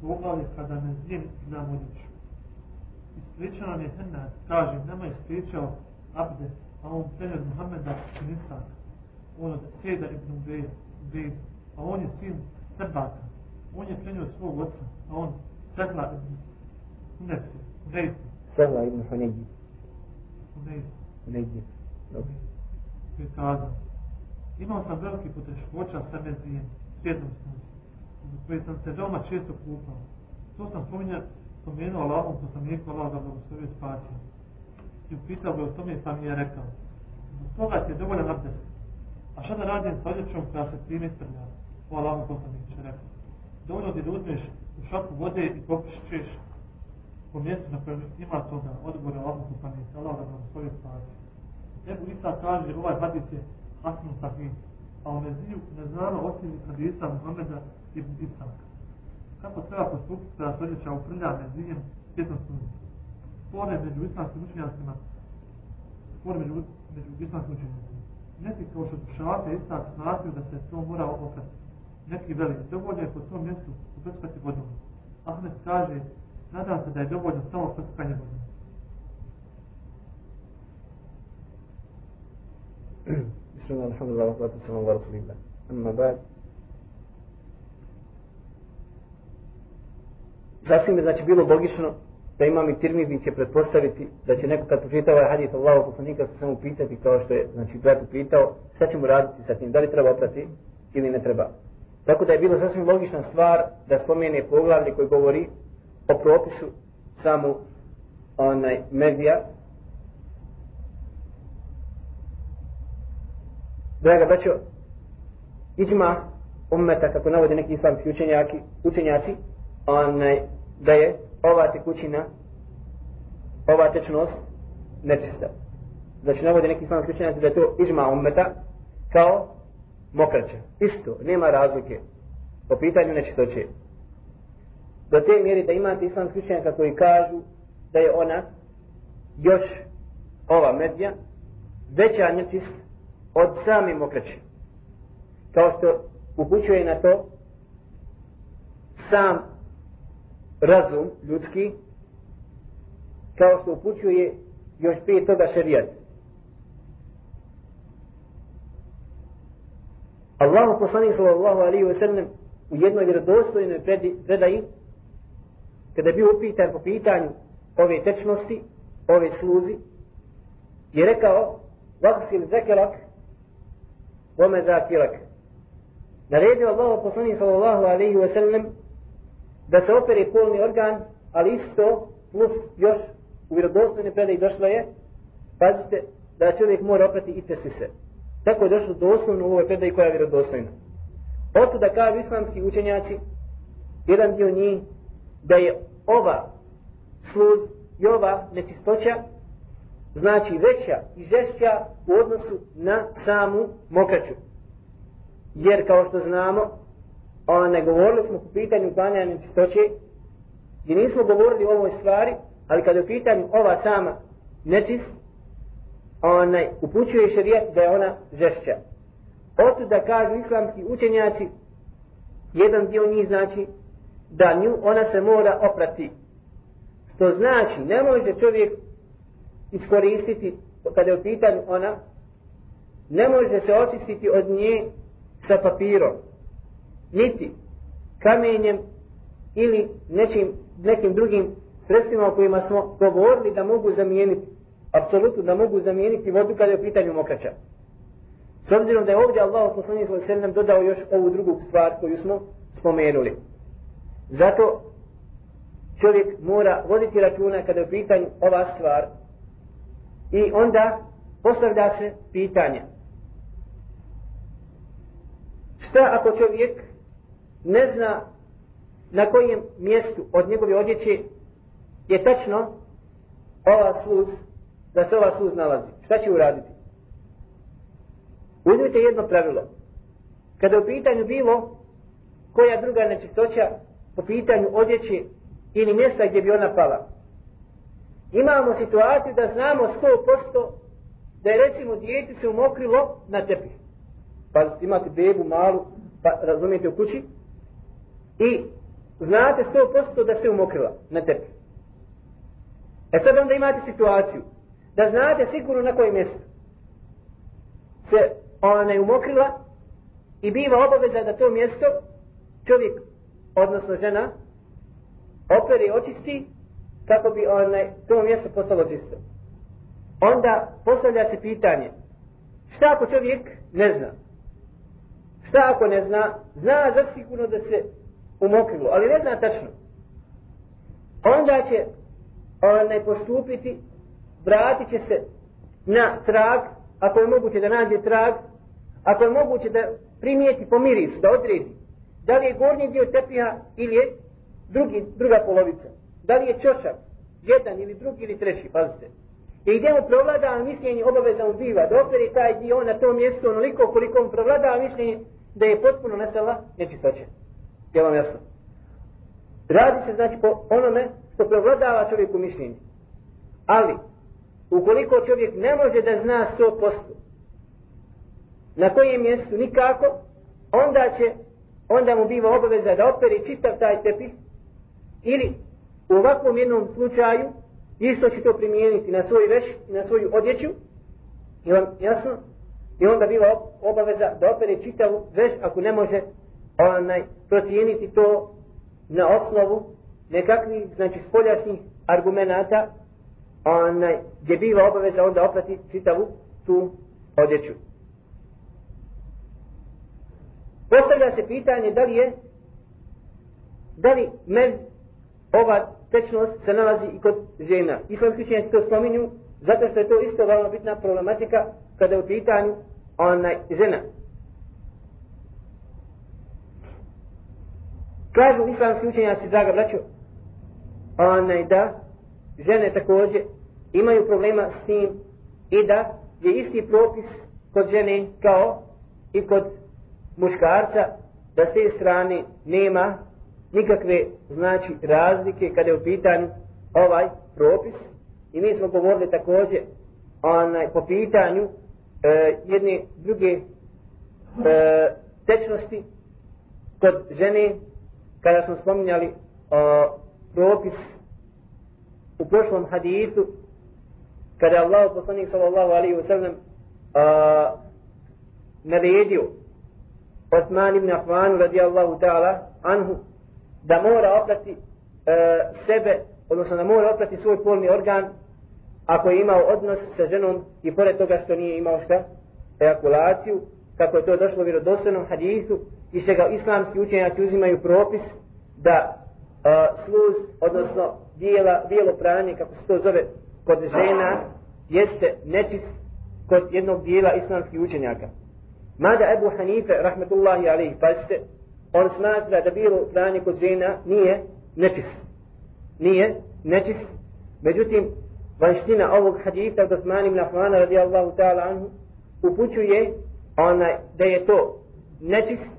poglavlje kada me zijem na modiću. Ispričao nam je Henna, kaže, nema ispričao Abde, a on trenjer Muhammeda Nisak, on od Sjeda ibn Ubej, a on je sin Sebaka. On je prenio svog oca, a on Sebla ibn Hunefse, Hunefse. Sebla ibn Hunefse. Hunefse. Hunefse. Dobro. Je kazao, imao sam veliki poteškoća sa mezijem, svijetom sunca, koje sam se veoma često kupao. To sam spominja, spomenuo Allahom, poslaniku Allah da blagoslovio spasio. I upitao ga o tome pa mi je rekao, zbog toga ti je dovoljan abdest. A šta da radim s odjećom koja se time strlja? O Allahom poslaniče rekao. Dovoljno ti da uzmeš u šapu vode i popišćeš po mjestu na kojem ima toga odgovore Allahom poslaniče. Allah da blagoslovio spasio. Ebu Isa kaže, ovaj hadis je Hasan Sahih, a u Meziju ne znamo osim hadisa Muhammeda ibn Isaka. Kako treba postupiti da se odjeća uprlja Mezijem svjetom sunca? Spore među islamskim učenjacima, spore među, među islamskim učenjacima. Neki kao što šavate Isak smatruju da se to mora oprati. Neki veli, dovoljno je po tom mjestu uprskati vodom. Ahmed kaže, nadam se da je dovoljno samo uprskanje vodom. بسم الله الحمد لله والصلاة والسلام على رسول الله أما بعد Sasvim je znači bilo logično da imam i tirmidhi će pretpostaviti da će neko kad pročita ovaj hadith Allahu poslanika se samo pitati kao što je znači brat pitao šta će mu raditi sa tim, da li treba oprati ili ne treba. Tako da je bilo sasvim logična stvar da spomene poglavlje koji govori o propisu samu onaj medija Draga braćo, iđma ummeta, kako navode neki islamski učenjaki, učenjaci, onaj, da je ova tekućina, ova tečnost nečista. Znači navode neki islamski učenjaci da je to iđma ummeta kao mokraća. Isto, nema razlike po pitanju nečistoće. Do te mjeri da imate islamski učenjaka koji kažu da je ona još ova medija veća nečist od sami mokraće. Kao što upućuje na to sam razum ljudski, kao što upućuje još prije toga šerijat. Allahu poslanik sallallahu alaihi wa sallam u jednoj vjerodostojnoj predaji kada je bio upitan po pitanju ove tečnosti, ove sluzi, je rekao Vaksil zekelak Vome zakilak. Naredio Allah poslanih sallallahu alaihi wa sallam da se opere polni organ, ali isto plus još u vjerodostojne predaj došla je, pazite, da čovjek mora oprati i testi se. Tako je došlo doslovno u ovoj predaj koja je vjerodostojna. Oto da kažu islamski učenjaci, jedan dio njih, da je ova sluz i ova nečistoća znači veća i žešća u odnosu na samu mokraću. Jer kao što znamo, ona ne govorili smo po pitanju uklanjanja čistoće, i nismo govorili o ovoj stvari, ali kada je u pitanju ova sama nečist, onaj, upućuje šarijet da je ona žešća. Oto da kažu islamski učenjaci, jedan dio njih znači da nju ona se mora oprati. Što znači, ne može čovjek iskoristiti kada je u pitanju ona ne može se očistiti od nje sa papirom niti kamenjem ili nečim, nekim drugim sredstvima o kojima smo govorili da mogu zamijeniti apsolutno da mogu zamijeniti vodu kada je u pitanju mokraća. S obzirom da je ovdje Allah poslanih svoj srednjem dodao još ovu drugu stvar koju smo spomenuli. Zato čovjek mora voditi računa kada je u pitanju ova stvar I onda postavlja se pitanje. Šta ako čovjek ne zna na kojem mjestu od njegove odjeće je tačno ova sluz, da se ova sluz nalazi. Šta će uraditi? Uzmite jedno pravilo. Kada u pitanju bilo koja druga nečistoća po pitanju odjeće ili mjesta gdje bi ona pala, imamo situaciju da znamo 100% da je recimo dijete se umokrilo na tepih. Pa imate bebu malu, pa razumijete u kući, i znate 100% da se umokrila na tepih. E sad onda imate situaciju da znate sigurno na kojem mjestu se ona je umokrila i biva obaveza da to mjesto čovjek, odnosno žena, opere i očisti kako bi onaj, to mjesto postalo čisto. Onda postavlja se pitanje, šta ako čovjek ne zna? Šta ako ne zna? Zna zasigurno da se umokrilo, ali ne zna tačno. Onda će onaj postupiti, vratit će se na trag, ako je moguće da nađe trag, ako je moguće da primijeti po mirisu, da odredi, da li je gornji dio tepiha ili je drugi, druga polovica, da li je čošak, jedan ili drugi ili treći, pazite. I gdje mu provlada mišljenje obaveza biva, da operi taj dio na to mjesto onoliko koliko mu provlada mišljenje da je potpuno nestala nečistoće. Je vam jasno? Radi se znači po onome što provladava čovjeku mišljenje. Ali, ukoliko čovjek ne može da zna 100% na kojem mjestu nikako, onda će, onda mu biva obaveza da operi čitav taj tepih ili u ovakvom jednom slučaju isto će to primijeniti na svoj veš i na svoju odjeću i on, jasno i onda bila obaveza da opere čitavu veš ako ne može onaj, procijeniti to na osnovu nekakvih znači spoljašnjih argumenata onaj, gdje biva obaveza onda oprati čitavu tu odjeću. Postavlja se pitanje da li je da li med ova tečnost se nalazi i kod žena. Islamski učenjaci to spominju zato što je to isto veoma bitna problematika kada je u pitanju onaj žena. Kažu islamski učenjaci, draga braćo, onaj da žene također imaju problema s tim i da je isti propis kod žene kao i kod muškarca, da s te strane nema nikakve znači razlike kada je u pitanju ovaj propis. I mi smo govorili također onaj, po pitanju e, jedne druge e, tečnosti kod žene kada smo spominjali e, propis u prošlom hadisu kada je Allah poslanik sallallahu alaihi wa sallam naredio Osman ibn Affan radijallahu ta'ala anhu da mora oprati e, sebe, odnosno da mora oprati svoj polni organ ako je imao odnos sa ženom i pored toga što nije imao šta, ejakulaciju, kako je to došlo u vjerodostojnom hadisu i što ga islamski učenjaci uzimaju propis da e, sluz, odnosno bijela, bijelo pranje, kako se to zove kod žena, jeste nečist kod jednog dijela islamskih učenjaka. Mada Ebu Hanife, rahmetullahi alaihi, pazite, on smatra da bilo pranje kod žena nije nečist. Nije nečist. Međutim, vanština ovog hadita od Osman ibn Afana radijallahu ta'ala anhu upućuje onaj, da je to nečist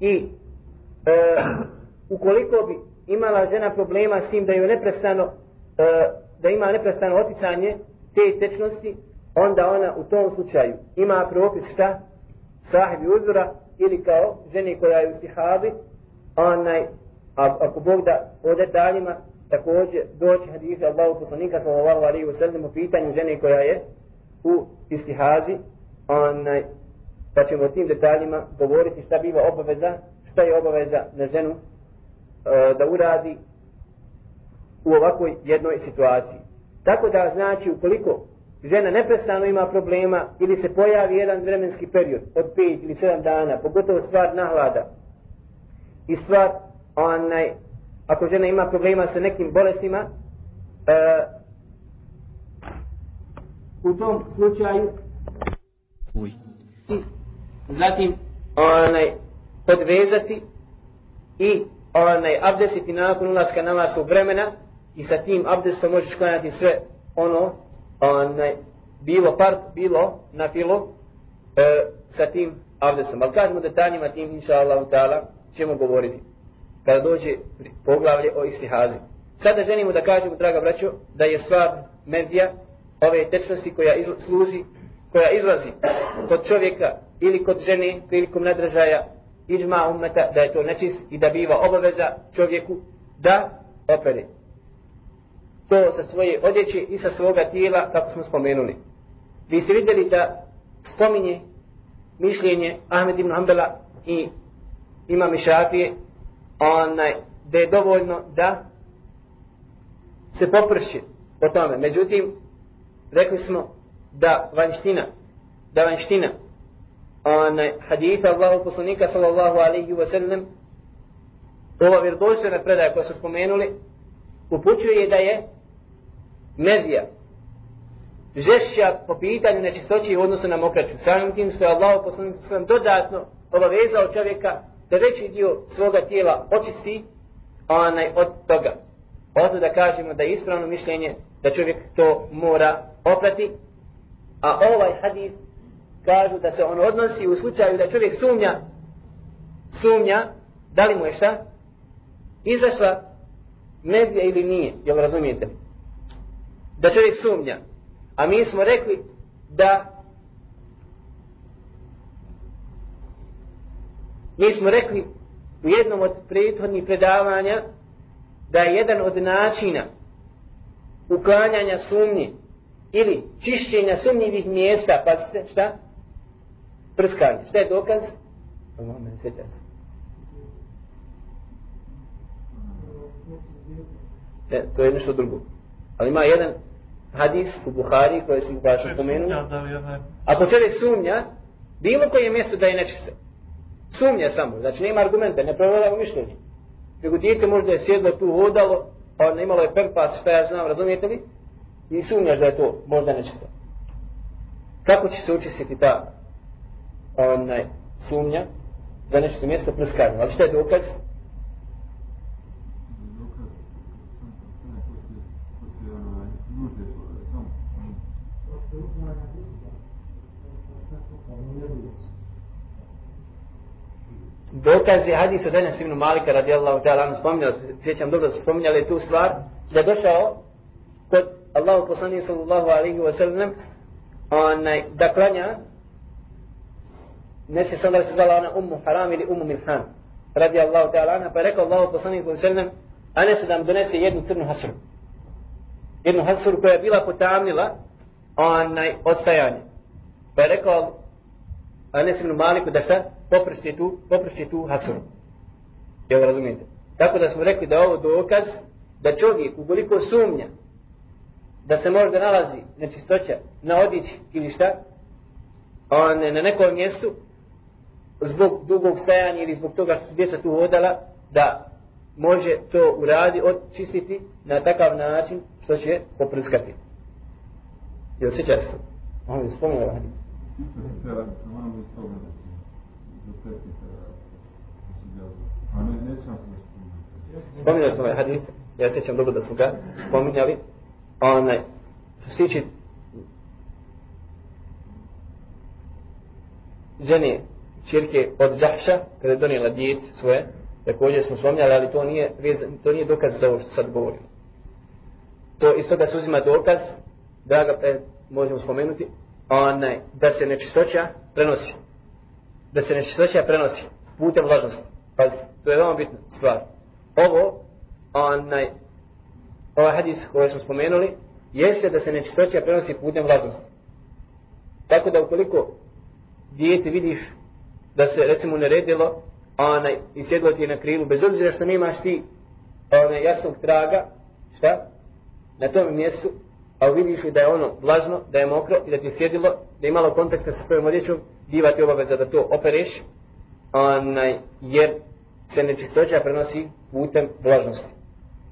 i e, ukoliko bi imala žena problema s tim da ju neprestano e, da ima neprestano oticanje te tečnosti onda ona u tom slučaju ima propis šta sahibi uzora ili kao ženi koja je u stihabi onaj a, ako Bog da o detaljima također doći hadisa Allahu poslanika sallallahu alaihi wa sallam u pitanju žene koja je u istihazi onaj pa ćemo o tim detaljima govoriti šta biva obaveza šta je obaveza na ženu e, da uradi u ovakvoj jednoj situaciji. Tako da znači ukoliko žena neprestano ima problema ili se pojavi jedan vremenski period od 5 ili 7 dana, pogotovo stvar nahlada i stvar onaj, ako žena ima problema sa nekim bolestima e, u tom slučaju Uj. i zatim onaj podvezati i onaj abdesiti nakon ulaska namaskog vremena i sa tim abdestom možeš klanjati sve ono onaj, bilo part, bilo na filu e, sa tim abdestom. Ali kažemo detaljima tim, inša Allah, ta'ala, ćemo govoriti. Kada dođe poglavlje o istihazi. Sada želimo da kažemo, draga braćo, da je stvar medija ove tečnosti koja izla, sluzi, koja izlazi kod čovjeka ili kod žene prilikom nadražaja iđma umeta da je to nečist i da biva obaveza čovjeku da opere to sa svoje odjeće i sa svoga tijela kako smo spomenuli vi ste vidjeli da spominje mišljenje Ahmed ibn Hanbala i imam Šafije, onaj, da je dovoljno da se poprši po tome. Međutim, rekli smo da vanština, da vanština onaj, haditha Allahu poslanika sallallahu alaihi wa sallam ova vjerodostojna predaja koja su spomenuli upućuje da je medija žešća po pitanju nečistoće u odnosu na mokraću. Samim tim što je Allah poslanik sam dodatno obavezao čovjeka da veći dio svoga tijela očisti onaj od toga. Oto da kažemo da je ispravno mišljenje da čovjek to mora oprati. A ovaj hadis kažu da se on odnosi u slučaju da čovjek sumnja sumnja da li mu je šta izašla medija ili nije. Jel razumijete? Da čovjek sumnja. A mi smo rekli da mi smo rekli u jednom od prethodnih predavanja da je jedan od načina uklanjanja sumnje ili čišćenja sumnjivih mjesta, pa ste šta? Prskanje. Šta je dokaz? Ovo me sjeća se. E, to je nešto drugo. Ali ima jedan hadis u Buhari koji smo baš spomenuli. Ako čovjek sumnja, bilo koje mjesto da je nečisto. Sumnja samo, znači nema argumenta, ne provjera mišljenje. Nego dijete možda je sjedlo tu hodalo, pa ne imalo je pempas, šta ja znam, razumijete li? I sumnjaš da je to možda nečisto. Kako će se učistiti ta onaj, sumnja za nešto mjesto prskanje? Ali šta je dokaz? Dokaz je hadis od Enes ibn Malika radijallahu ta'ala anhu spominjali, sjećam dobro da spominjali tu stvar, da je došao kod Allahu poslanih sallallahu alaihi wa sallam onaj, da klanja neće se da se zvala ona ummu haram ili ummu milhan radijallahu ta'ala pa je rekao Allahu poslanih sallallahu alaihi wa sallam Anes da nam donese jednu crnu hasru jednu hasru koja je bila potamnila onaj ostajanje. pa je rekao Anes ibn Maliku da šta poprsti tu, poprsti tu hasuru. Jel razumijete? Tako da smo rekli da ovo dokaz da čovjek ukoliko sumnja da se možda nalazi nečistoća na odići ili šta, on na nekom mjestu zbog dugog stajanja ili zbog toga što se djeca tu hodala, da može to uradi, očistiti na takav način što će poprskati. Jel se često? On je spomenuo ovaj hadis. Spominjali smo ovaj hadis, ja sjećam dobro da smo ga spominjali, onaj, što se tiče žene čirke od Džahša, kada je donijela djec svoje, također smo spominjali, ali to nije, to nije dokaz za ovo što sad govorimo. To isto da se uzima dokaz, da ga možemo spomenuti, onaj, da se nečistoća prenosi. Da se nečistoća prenosi putem vlažnosti. Pazite, to je veoma bitna stvar. Ovo, onaj, ovaj hadis koji smo spomenuli, jeste da se nečistoća prenosi putem vlažnosti. Tako da ukoliko dijete vidiš da se recimo naredilo onaj, i sjedlo ti je na krilu, bez obzira što nemaš ti onaj, jasnog traga, šta? Na tom mjestu, a vidiš da je ono vlažno, da je mokro i da ti je sjedilo, da je imalo kontakta sa svojom odjećom, biva ti obaveza da to opereš, onaj, jer se nečistoća prenosi putem vlažnosti.